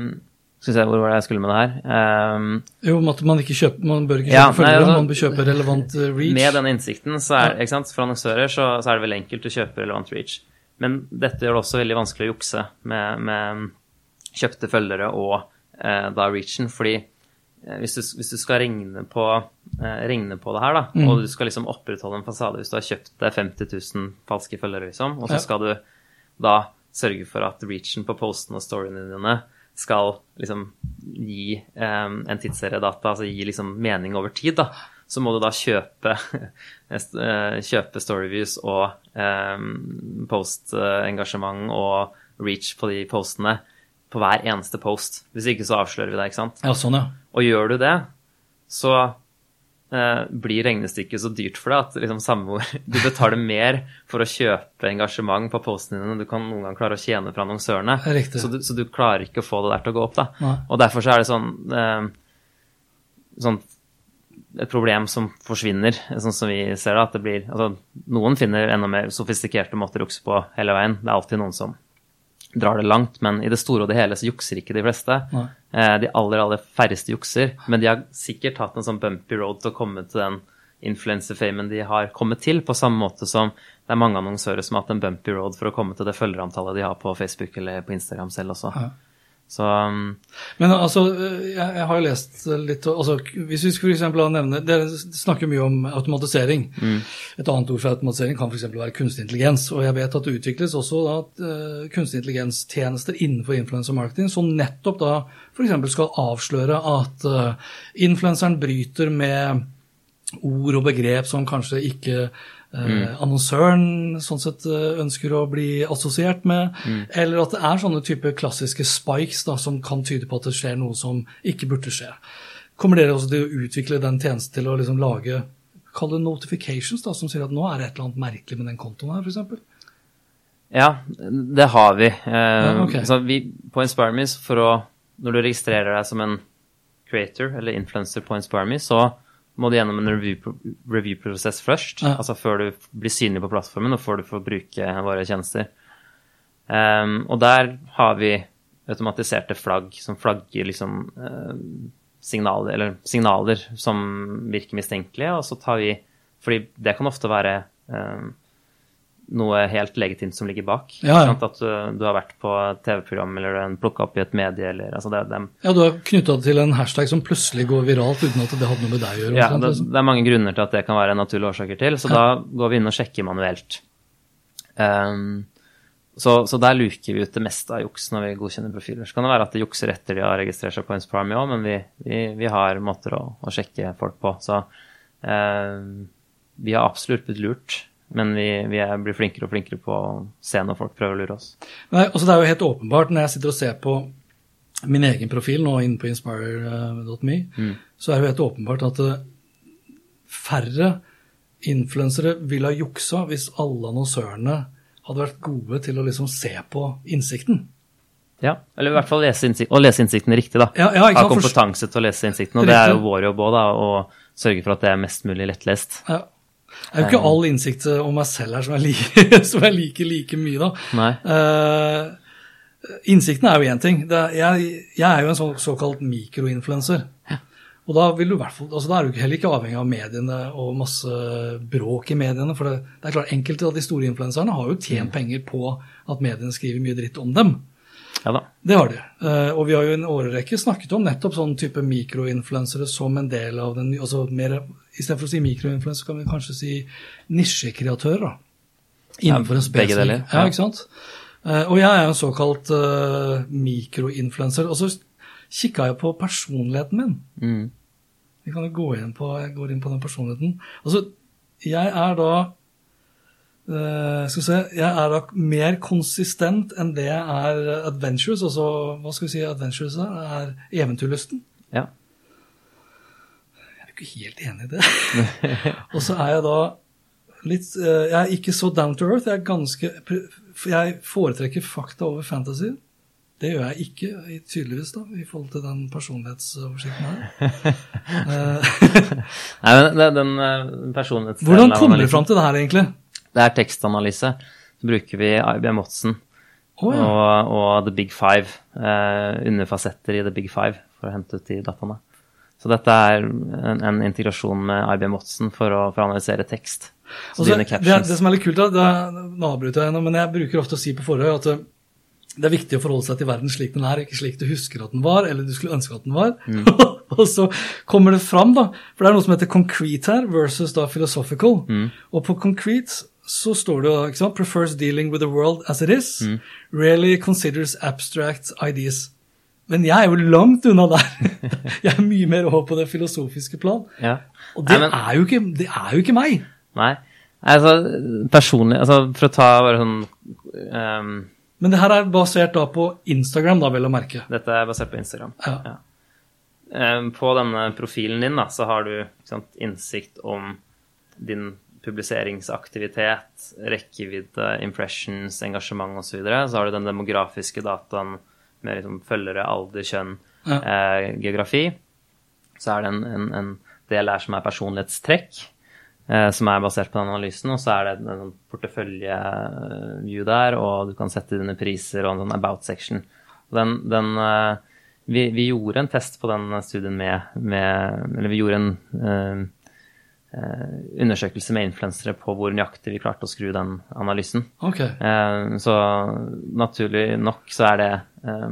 Skal vi se, hvor var det jeg skulle med det her? Um,
Jo, om at man ikke kjøper, man bør ikke kjøpe
Ja,
følgere,
altså-
man bør kjøpe relevant eh, reach.
Med den innsikten, så er, ikke sant, for annonsører så, så er det veldig enkelt å kjøpe relevant reach. Men dette gjør det også veldig vanskelig å jukse med, med kjøpte følgere og eh, da reachen. Fordi eh, hvis, du, hvis du skal regne på, eh, regne på det her, da,
Mm.
og du skal liksom opprettholde en fasade Hvis du har kjøpt deg 50 000 falske følgere, liksom, og så skal du da sørge for at reachen på postene og storyene dine skal liksom gi eh, en tidsseriedata, altså gi liksom mening over tid, da, så må du da kjøpe, [laughs] eh, kjøpe storyviews og eh, postengasjement og reach på de postene på hver eneste post. Hvis ikke så avslører vi det, ikke sant.
Ja, sånn, ja.
Og gjør du det, så blir regnestykket så dyrt for deg at liksom samme hvor [laughs] du betaler mer for å kjøpe engasjement på postene dine enn du kan noen gang klare å tjene fra annonsørene. Så du, så du klarer ikke å få det der til å gå opp. da.
Nei.
Og derfor så er det sånn, eh, sånn et problem som forsvinner, sånn som vi ser det. At det blir altså, Noen finner enda mer sofistikerte måter å jukse på hele veien. Det er alltid noen som drar det langt, men i det store og det hele så jukser ikke de fleste. Eh, de aller, aller færreste jukser, men de har sikkert hatt en sånn bumpy road til å komme til den influencer-famen de har kommet til, på samme måte som det er mange annonsører som har hatt en bumpy road for å komme til det følgerantallet de har på Facebook eller på Instagram selv også.
Ja.
Så um,
Men altså, jeg, jeg har jo lest litt altså, Hvis vi for eksempel nevne Dere snakker mye om automatisering. Et annet ord for automatisering kan f.eks. være kunstig intelligens. Og jeg vet at det utvikles også da, uh, kunstig intelligens-tjenester innenfor influencer marketing som nettopp da f.eks. skal avsløre at uh, influenseren bryter med ord og begrep som kanskje ikke eh, annonsøren sånn sett eh, ønsker å bli assosiert med, eller at det er sånne type klassiske spikes da, som kan tyde på at det skjer noe som ikke burde skje. Kommer dere også til å utvikle den tjenesten til å liksom lage Kall det notifications, da, som sier at nå er det et eller annet merkelig med den kontoen her, f.eks.?
Ja, det har vi. Eh,
Ja, okay.
så vi på InspireMe, for å Når du registrerer deg som en creator eller influencer på InspireMe, så må du gjennom en review- review-prosess først.
Ja.
Altså før du blir synlig på plattformen, og før du får bruke våre tjenester. Um, og der har vi automatiserte flagg som flagger liksom uh, signaler, eller signaler som virker mistenkelige, og så tar vi Fordi det kan ofte være eh, noe helt legitimt som ligger bak.
Ja, ja.
At du, du har vært på TV-program eller du har plukka opp i et medie eller altså det, det,
Ja, du har knytta det til en hashtag som plutselig går viralt uten at det hadde noe med deg å gjøre.
ja, det,
liksom.
det er mange grunner til at det kan være naturlige årsaker til, så da går vi inn og sjekker manuelt. Um, så, så der luker vi ut det meste av juks når vi godkjenner profiler. Så kan det være at det jukser etter de har registrert seg på Inspirame òg, men vi, vi, vi har måter å, å sjekke folk på. Så ehm, vi har absolutt blitt lurt, men vi, vi er, blir flinkere og flinkere på å se når folk prøver å lure oss.
Nei, også Det er jo helt åpenbart når jeg sitter og ser på min egen profil nå inne på inspire.me, så er det jo helt åpenbart at eh, færre influensere ville ha juksa hvis alle annonsørene hadde vært gode til å liksom se på innsikten.
Ja, eller i hvert fall lese innsikt, og lese innsikten riktig, da.
Ja, ja,
ha kompetanse til å lese innsikten, og det er jo vår jobb òg, da, å sørge for at det er mest mulig lettlest.
Ja. Det er jo ikke all innsikt eh, om meg selv her som jeg liker, [laughs] som jeg liker like mye, da.
Nei.
Eh, innsikten er jo én ting. Er, jeg, jeg er jo en så, såkalt mikroinfluenser. Og da, vil du altså da er du heller ikke avhengig av mediene og masse bråk i mediene. For det, det er klart, enkelte av de store influenserne har jo tjent penger på at mediene skriver mye dritt om dem.
Ja da.
Det har de. Eh, og vi har jo i en årrekke snakket om nettopp sånn type mikroinfluensere som en del av den altså mer, Istedenfor å si mikroinfluenser, kan vi kanskje si nisjekreatører. da. Innenfor en
Ja, begge deler,
Ja,
ja.
ikke sant? Eh, og jeg er jo en såkalt uh, mikroinfluenser. Og så kikka jeg på personligheten min.
Mm.
Vi kan jo gå inn på, jeg går inn på den personligheten. Altså, jeg er da eh, skal vi se, Jeg er da mer konsistent enn det er adventures. Altså, hva skal vi si adventures er? er eventyrlysten.
Ja.
Jeg er jo ikke helt enig i det. [laughs] Og så er jeg da litt uh, Jeg er ikke så down to earth. Jeg er ganske Jeg foretrekker fakta over fantasy. Det gjør jeg ikke, tydeligvis, da, i forhold til den personlighetsoversikten her. [laughs]
Nei, men den personlighetsdelen
Hvordan kommer du fram til det her, egentlig?
Det er tekstanalyse. Så bruker vi IBM Watson
oh, ja.
og, og The Big Five. Eh, underfasetter i The Big Five for å hente ut de dataene. Så dette er en, en integrasjon med IBM Watson for å, for å analysere tekst. Så
Altså, det, det som er litt kult, da, det nå avbryter jeg nå, men jeg bruker ofte å si på forhånd at eh, det er viktig å forholde seg til verden slik den er, ikke slik du husker at den var, eller du skulle ønske at den var.
Mm. [laughs]
og så kommer det fram, da, for det er noe som heter concrete her, versus da philosophical.
Mm.
Og på concrete så står det ikke sant, prefers dealing with the world as it is,
Mm.
rarely considers abstract ideas. Men jeg er jo langt unna der. [laughs] jeg er mye mer over på det filosofiske plan.
Ja.
Og det,
Nei, men-
er, ikke, det er jo ikke meg.
Nei. Altså, personlig altså, For å ta bare sånn um,
Men det her er basert da på Instagram, da, vel å merke.
Dette er basert på Instagram.
Ja.
Ehm, på denne profilen din da, så har du sant, innsikt om din publiseringsaktivitet, rekkevidde, impressions, engasjement osv. Så, videre. så har du den demografiske dataen med liksom følgere, alder, kjønn,
Ja.
eh, geografi. Så er det en, en, en del der som er personlighetstrekk, eh, som er basert på den analysen. Og så er det en, porteføljeview portefølje-view der, og du kan sette dine priser og en sånn about section. Den, den, eh, vi, vi gjorde en test på den studien med, med Eller vi gjorde en eh, eh, undersøkelse med influensere på hvor nøyaktig vi klarte å skru den analysen.
Ok.
Eh, Så naturlig nok så er det eh,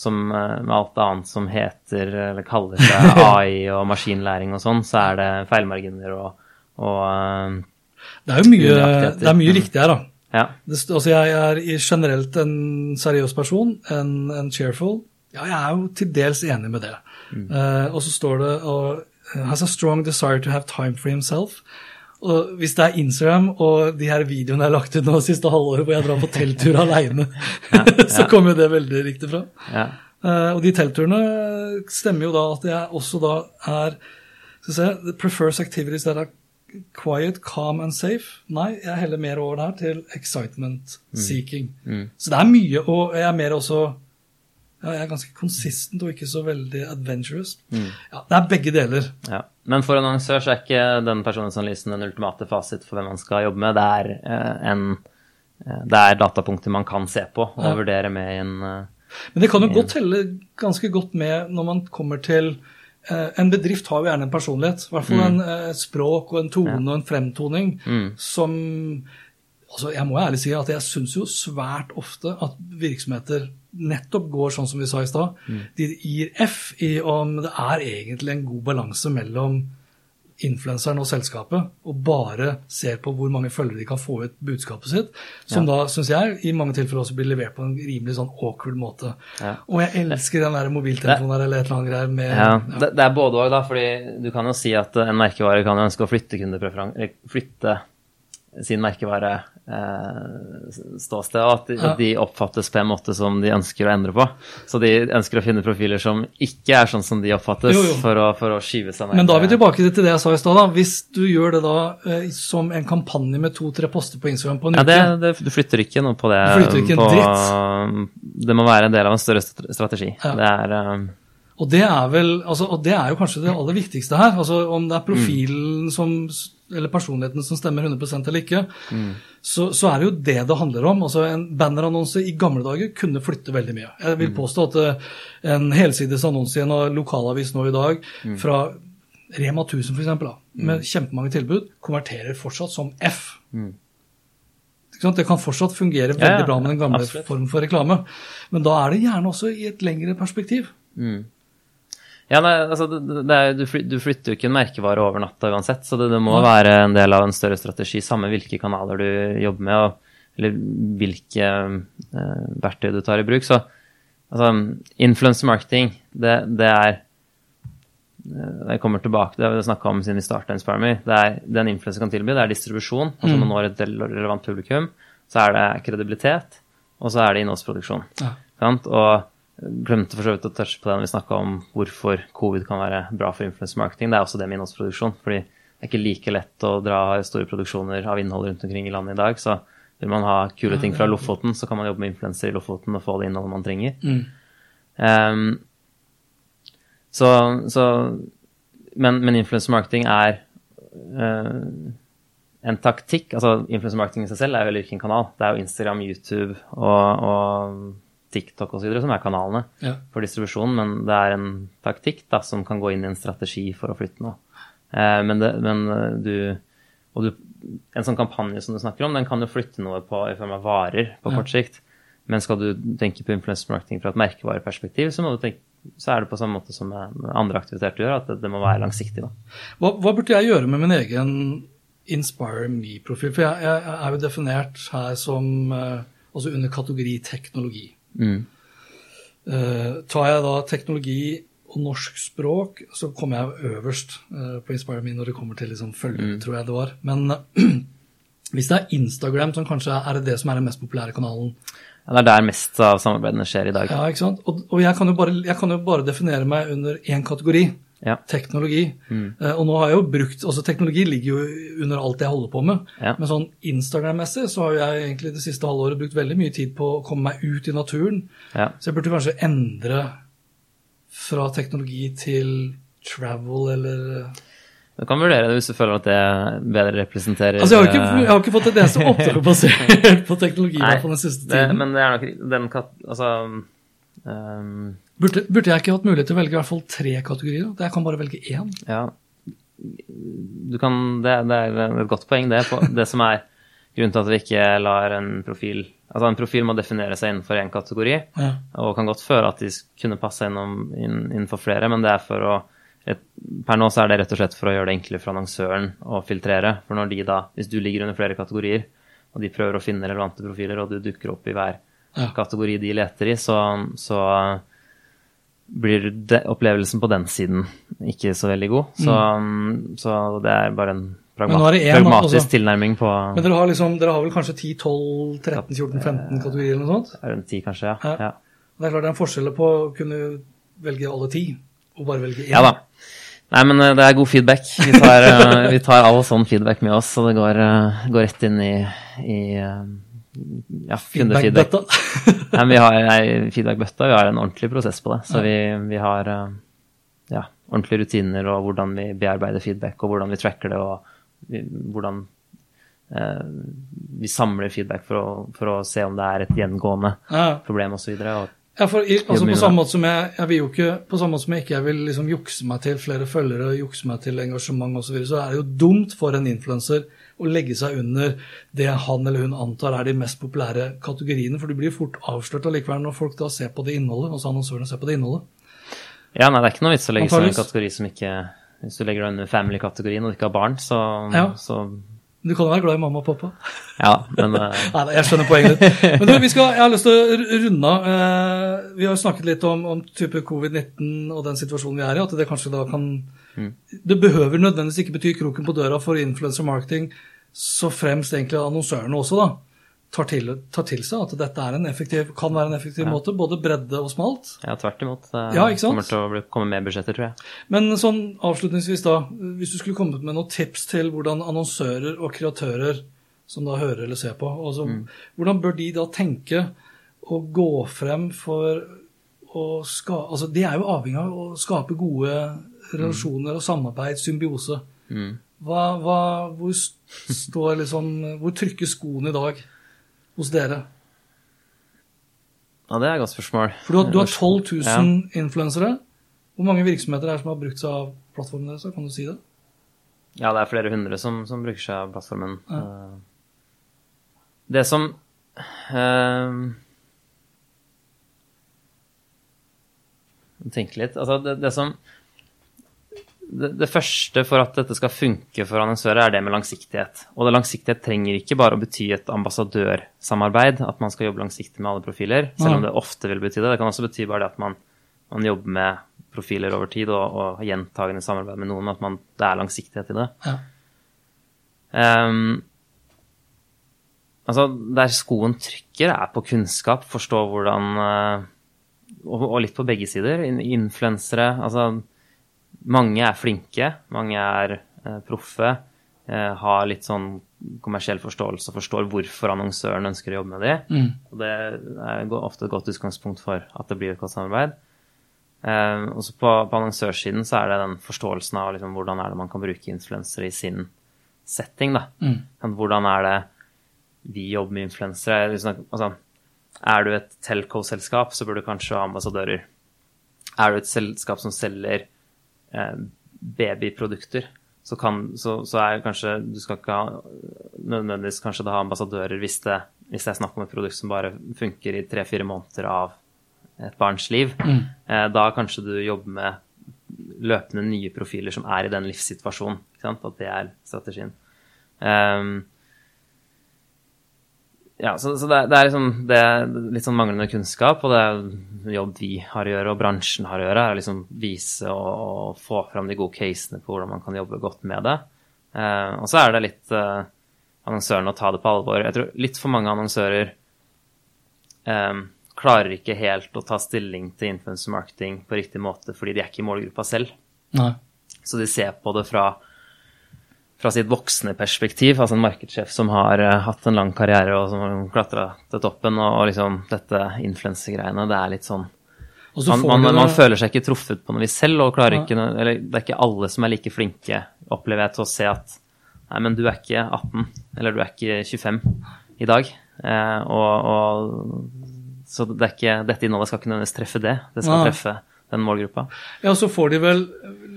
som eh, med alt annet som heter eller kaller seg [laughs] AI og maskinlæring og sånn, så er det feilmarginer og, og eh,
Det er jo mye, det er mye riktig her, da.
ja.
Det, altså jeg er generelt en seriøs person, en, en cheerful. Ja, jeg er jo til dels enig med det. Eh, og så står det og, has a strong desire to have time for himself. Og hvis det er Instagram og de her videoene jeg har lagt ut nå siste halvåret hvor jeg drar på telttur [laughs] aleine, [laughs] så kommer jo det veldig riktig fram.
ja.
Uh, og de teltturene stemmer jo da at jeg også da er skal vi se, the prefers activities that are quiet, calm and safe. Nei, jeg heller mer over det her til excitement seeking. Så det er mye, og jeg er mer også ja, jeg er ganske konsistent og ikke så veldig adventurous. Ja, det er begge deler.
Ja. Men for en annonsør så er ikke den personlighetsanalysen den ultimate fasit for hvem man skal jobbe med. Det er, eh, en, eh, det er datapunkter man kan se på og
Ja.
vurdere med i en eh,
Men det kan jo godt telle ganske godt med når man kommer til eh, En bedrift har jo gjerne en personlighet. I hvert fall en eh, et språk og en tone og en fremtoning som altså Jeg må ærlig si at jeg syns jo svært ofte at virksomheter nettopp går sånn som vi sa i stad. De gir F i om det er egentlig en god balanse mellom influenseren og selskapet, og bare ser på hvor mange følgere de kan få ut budskapet sitt, som da, syns jeg, i mange tilfeller også blir levert på en rimelig sånn awkward måte.
Ja.
Og jeg elsker den der mobiltelefonen der eller et eller annet greier med
Ja, det, det er både òg, da. fordi du kan jo si at en merkevare kan jo ønske å flytte kundepreferanse flytte sin merkevareståsted, eh, og at de,
Ja.
de oppfattes på en måte som de ønsker å endre på. Så de ønsker å finne profiler som ikke er sånn som de oppfattes,
Jo, jo.
For, å, for å skyve seg
Men da er vi tilbake til det jeg sa i stad. Hvis du gjør det da eh, som en kampanje med to-tre poster på Instagram på en
Ja,
uke
det, det, du flytter ikke noe på det.
Du flytter ikke en
på, Det må være en del av en større strategi.
Ja.
Det er eh,
Og det er vel, altså, og det er jo kanskje det aller viktigste her. altså Om det er profilen som, eller personligheten som stemmer 100 eller ikke, så, så er det jo det det handler om. altså En bannerannonse i gamle dager kunne flytte veldig mye. Jeg vil påstå at eh, en helsides annonse i en lokalavis nå i dag fra Rema 1000 f.eks., med med kjempemange tilbud, konverterer fortsatt som F. Sant? Det kan fortsatt fungere veldig
Ja, ja,
bra med den gamle
absolutt.
formen for reklame. Men da er det gjerne også i et lengre perspektiv.
Ja, nei, altså, er, du, flytter jo ikke en merkevare over natta uansett, så det, det må være en del av en større strategi, samme hvilke kanaler du jobber med, og, eller hvilke eh, verktøy du tar i bruk. Så altså, influencer marketing, det, det er eh, Jeg kommer tilbake til det vi snakka om siden vi starta Inspire Me. Det er, den influencer kan tilby, det er distribusjon, altså man når et relevant publikum. Så er det kredibilitet, og så er det innholdsproduksjon.
Ja.
Sant? Og glemte for så vidt å touche på det når vi snakka om hvorfor covid kan være bra for influencer marketing. Det er også det med innholdsproduksjon. fordi det er ikke like lett å dra store produksjoner av innhold rundt omkring i landet i dag. Så vil man ha kule ting fra Lofoten, så kan man jobbe med influenser i Lofoten og få det innholdet man trenger. Ehm, så, så Men, men influencer marketing er uh, en taktikk. altså Influencer marketing i seg selv er jo heller ikke en kanal. Det er jo Instagram, YouTube og, og TikTok osv. som er kanalene
Ja.
for distribusjon, men det er en taktikk da, som kan gå inn i en strategi for å flytte noe. Eh, men, det, men eh, du du, en sånn kampanje som du snakker om, den kan jo flytte noe på, i form av varer på kort sikt. Men skal du tenke på influencer marketing fra et merkevareperspektiv, så, tenke, så er det på samme måte som med andre aktiviteter du gjør, at det, det må være langsiktig.
Hva, hva burde jeg gjøre med min egen Inspire Me-profil? For jeg, jeg er jo definert her som eh, altså under kategori teknologi.
Mm.
Eh, tar jeg da teknologi og norsk språk, så kommer jeg øverst uh, på Inspire Me når det kommer til liksom følger, tror jeg det var. Men uh, [clears throat] hvis det er Instagram som kanskje er det som er den mest populære kanalen,
Ja, det er der mest av samarbeidene skjer i dag.
ja, ikke sant? Og, og jeg, kan bare, jeg kan jo bare definere meg under én kategori.
Ja.
Teknologi. Mm. og nå har jeg jo brukt altså Teknologi ligger jo under alt jeg holder på med.
Ja.
Men sånn Instagram-messig så har jeg egentlig det siste halvåret brukt veldig mye tid på å komme meg ut i naturen.
Ja.
Så jeg burde kanskje endre fra teknologi til travel eller
Du kan vurdere det hvis du føler at det bedre representerer
Altså, jeg har ikke,
eh,
jeg har ikke fått et eneste [laughs] oppdrag basert på teknologi
Nei,
på den siste
det,
tiden.
men det er nok den kat... Altså ehm,
Burde, burde jeg ikke hatt mulighet til å velge i hvert fall tre kategorier? da? Jeg kan bare velge én.
Ja. Du kan Det, det er et godt poeng, det. Det som er grunnen til at vi ikke lar en profil Altså, en profil må definere seg innenfor én kategori,
Ja.
og kan godt føre at de kunne passe innom, inn, innenfor flere, men det er for å et, Per nå så er det rett og slett for å gjøre det enklere for annonsøren å filtrere. For når de da, hvis du ligger under flere kategorier, og de prøver å finne relevante profiler, og du dukker opp i hver
Ja.
kategori de leter i, så, så blir de, opplevelsen på den siden ikke så veldig god. Så, så det er bare en
Mm. Er en,
pragmatisk
også.
tilnærming på
Men dere har, liksom, dere har vel kanskje 10, 12, 13, 14, 15 kategorier eller noe sånt?
rundt 10, kanskje. Ja.
Ja. Det er klart det er en forskjell på å kunne velge alle ti, og bare velge én.
ja da. Nei, men eh, det er god feedback. Vi tar, eh, [laughs] vi tar all sånn feedback med oss, så det går, eh, går rett inn i, i ja.
Feedback-bøtta. [laughs]
Nei, vi har ei feedback-bøtte, vi har en ordentlig prosess på det. Så vi, vi har eh, ja, ordentlige rutiner og hvordan vi bearbeider feedback, og hvordan vi tracker det, og vi, hvordan eh, vi samler feedback for å, for å se om det er et gjengående
Ja.
problem osv.
Ja, for i, altså på samme måte som jeg, jeg vil jo ikke, på samme måte som jeg ikke jeg vil liksom jukse meg til flere følgere, jukse meg til engasjement osv., så, videre, så er det jo dumt for en influenser å legge seg under det han eller hun antar er de mest populære kategoriene, for du blir fort avslørt allikevel når folk da ser på det innholdet, altså annonsørene ser på det innholdet.
ja, nei, det er ikke noe vits å legge seg under en kategori som ikke Hvis du legger deg under family-kategorien og du ikke har barn, så,
Ja.
så
Du kan jo være glad i mamma og pappa.
Ja, men [laughs] Uh...
Nei, jeg skjønner poenget ditt. Men du, vi skal, jeg har lyst til å runde av. Eh, vi har jo snakket litt om, om type covid-19 og den situasjonen vi er i, at det kanskje da kan Det behøver nødvendigvis ikke bety kroken på døra for influencer marketing, så fremst egentlig annonsørene også, da. Tar til, tar til seg at dette en effektiv, kan være en effektiv måte, både bredde og smalt.
ja, tvert imot. Det
Ja,
kommer til å komme mer budsjetter, tror jeg.
Men sånn avslutningsvis, da, hvis du skulle kommet med noen tips til hvordan annonsører og kreatører som da hører eller ser på, altså, hvordan bør de da tenke å gå frem for å ska... Altså, de er jo avhengig av å skape gode relasjoner og samarbeid, symbiose. Hva, hva, hvor står liksom Hvor trykker skoen i dag hos dere?
Ja, det er et godt spørsmål.
For du har, du har 12
Ja.
000 influensere. Hvor mange virksomheter er det som har brukt seg av plattformen deres? Kan du si det?
Ja, det er flere hundre som, som bruker seg av plattformen. Ja. Det som uh, Tenke litt. Altså, det, det som det, det første for at dette skal funke for annonsører, er det med langsiktighet. Og det langsiktighet trenger ikke bare å bety et ambassadørsamarbeid, at man skal jobbe langsiktig med alle profiler, selv om det ofte vil bety det. Det kan også bety bare det at man, man jobber med profiler over tid og, og gjentagende samarbeid med noen, at man, det er langsiktighet i det.
Ja.
Um, altså, der skoen trykker, er på kunnskap, forstå hvordan uh, og, og litt på begge sider. Influensere Altså, mange er flinke, mange er eh, proffe, eh, har litt sånn kommersiell forståelse og forstår hvorfor annonsøren ønsker å jobbe med dem. Og det er ofte et godt utgangspunkt for at det blir et godt samarbeid. Eh, også på, på annonsørsiden så er det den forståelsen av liksom, hvordan er det man kan bruke influensere i sin setting, da. Mm. Hvordan er det vi jobber med influensere? Liksom, Altså, er du et telco-selskap, så burde du kanskje ha ambassadører. Er du et selskap som selger babyprodukter, så, kan, så, så er kanskje Du skal ikke ha nødvendigvis kanskje da ha ambassadører hvis det, hvis det er snakk om et produkt som bare funker i tre-fire måneder av et barns liv. Eh, da kanskje du jobber med løpende nye profiler som er i den livssituasjonen. Ikke sant? At det er strategien. Um, ja, så, så det, det, er liksom det er litt sånn manglende kunnskap, og det er jobb vi har å gjøre, og bransjen har å gjøre, er å liksom vise og, og, få fram de gode casene på hvordan man kan jobbe godt med det. Eh, og så er det litt eh, annonsørene å ta det på alvor. Jeg tror litt for mange annonsører eh, klarer ikke helt å ta stilling til influencer marketing på riktig måte fordi de er ikke i målgruppa selv.
Nei.
Så de ser på det fra fra sitt voksne perspektiv, altså en markedssjef som har uh, hatt en lang karriere og som har klatra til toppen, og, og liksom dette influensegreiene, det er litt sånn man, man, man, man, føler seg ikke truffet på noe vis selv, og klarer ja. ikke Eller det er ikke alle som er like flinke, opplever jeg, til å se at Nei, men du er ikke 18, eller du er ikke 25 i dag. Eh, og, og, så det er ikke, dette innholdet skal ikke nødvendigvis treffe det. Det skal ja. treffe den målgruppa.
Ja, så får de vel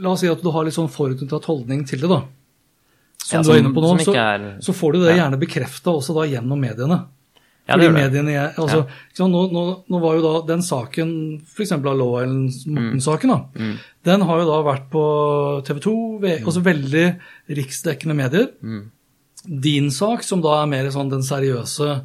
La oss si at du har litt sånn forutinntatt holdning til det, da som, ja, som, du er inne på nå, så, er, så, får du det gjerne bekrefta også da gjennom mediene. Ja, Fordi mediene, altså, ja. nå, nå, nå, var jo da den saken, f.eks. av Law Morten-saken, da, mm. den har jo da vært på TV 2, mm. altså veldig riksdekkende medier. Mm. Din sak, som da er mer sånn den seriøse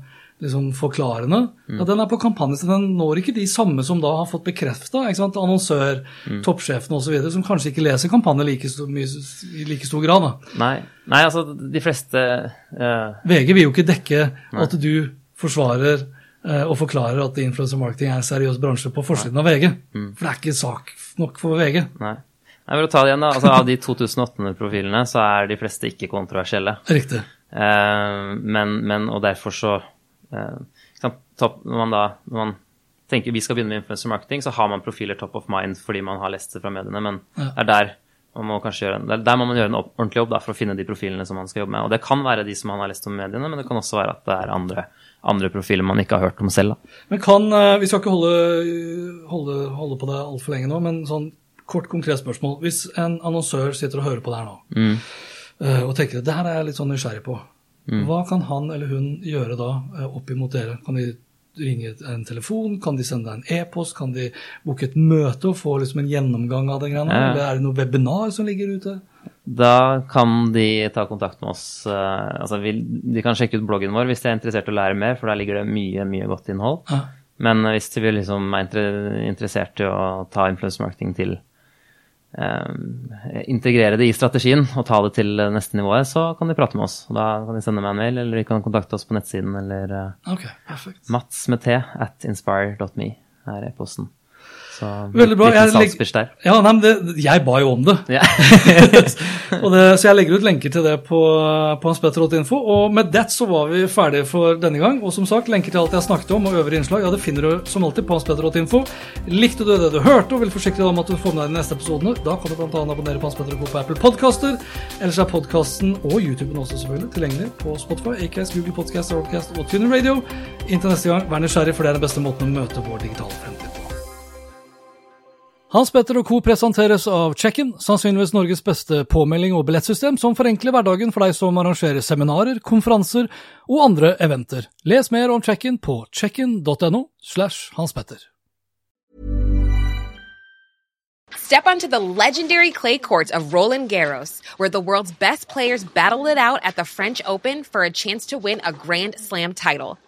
liksom forklarende. Mm. At den er på kampanje, så den når ikke de samme som da har fått bekrefta. Annonsør, mm. toppsjefene osv., som kanskje ikke leser kampanjer like i like stor grad. Da.
Nei. Nei, altså de fleste uh...
VG vil jo ikke dekke Nei. at du forsvarer uh, og forklarer at influencer marketing er en seriøs bransje på forsiden Nei. av VG. Mm. For det er ikke sak nok for VG.
Nei. Nei, for ta det igjen da, altså Av de 2008-profilene så er de fleste ikke kontroversielle.
Riktig.
Uh, men, men, og derfor så Eh, når man da når man tenker vi skal begynne med influencer marketing, så har man profiler top of mind fordi man har lest det fra mediene, men ja. det er der man må kanskje gjøre, er der må man gjøre en ordentlig jobb da, for å finne de profilene som man skal jobbe med. Og det kan være de som man har lest om mediene, men det kan også være at det er andre, andre profiler man ikke har hørt om selv. Da.
Men kan, eh, Vi skal ikke holde, holde, holde på det altfor lenge nå, men sånn kort, konkret spørsmål. Hvis en annonsør sitter og hører på det her nå, mm. Eh, og tenker det her er jeg litt sånn nysgjerrig på, Mm. Hva kan han eller hun gjøre da eh, opp imot dere? Kan de ringe en telefon? Kan de sende deg en e-post? Kan de booke et møte og få liksom en gjennomgang av det? Ja. Eller er det noe webinar som ligger ute?
Da kan de ta kontakt med oss. Eh, altså, de kan sjekke ut bloggen vår hvis de er interessert i å lære mer, for der ligger det mye mye godt innhold. Ja. Men hvis de liksom er interessert i å ta influence marketing til integrere det i strategien og ta det til neste nivå, så kan de prate med oss. Da kan de sende meg en mail, eller de kan kontakte oss på nettsiden, eller
uh, okay,
Mats med T at inspire.me er e-posten. Så
Veldig bra. Jeg, legger, ja, nei, det, jeg ba jo om det. Ja. [laughs] det. Så jeg legger ut lenker til det på, på hanspetter.info. Og med det så var vi ferdige for denne gang. Og som sagt, lenker til alt jeg snakket om og øvrige innslag ja, det finner du som alltid på hanspetter.info. Likte du det du hørte og vil forsikre deg om at du får med deg de neste episodene, da kan du bl.a. abonnere på Hans Petter på Apple Podcaster. Ellers er podkasten og YouTuben også selvfølgelig tilgjengelig på Spotify, AKS, Google Podcast, Roadcast og Tuner Radio. Inntil neste gang, vær nysgjerrig, for det er den beste måten å møte vår digitale fremtid hans Petter og co. presenteres av Check-in, sannsynligvis Norges beste påmelding og billettsystem som forenkler hverdagen for deg som arrangerer seminarer, konferanser og andre eventer. Les mer om Check-in på checkin.no slash Hans Petter.
Step onto the legendary clay courts of Roland Garros, where the world's best players battle it out at the French Open for a chance to win a Grand Slam title.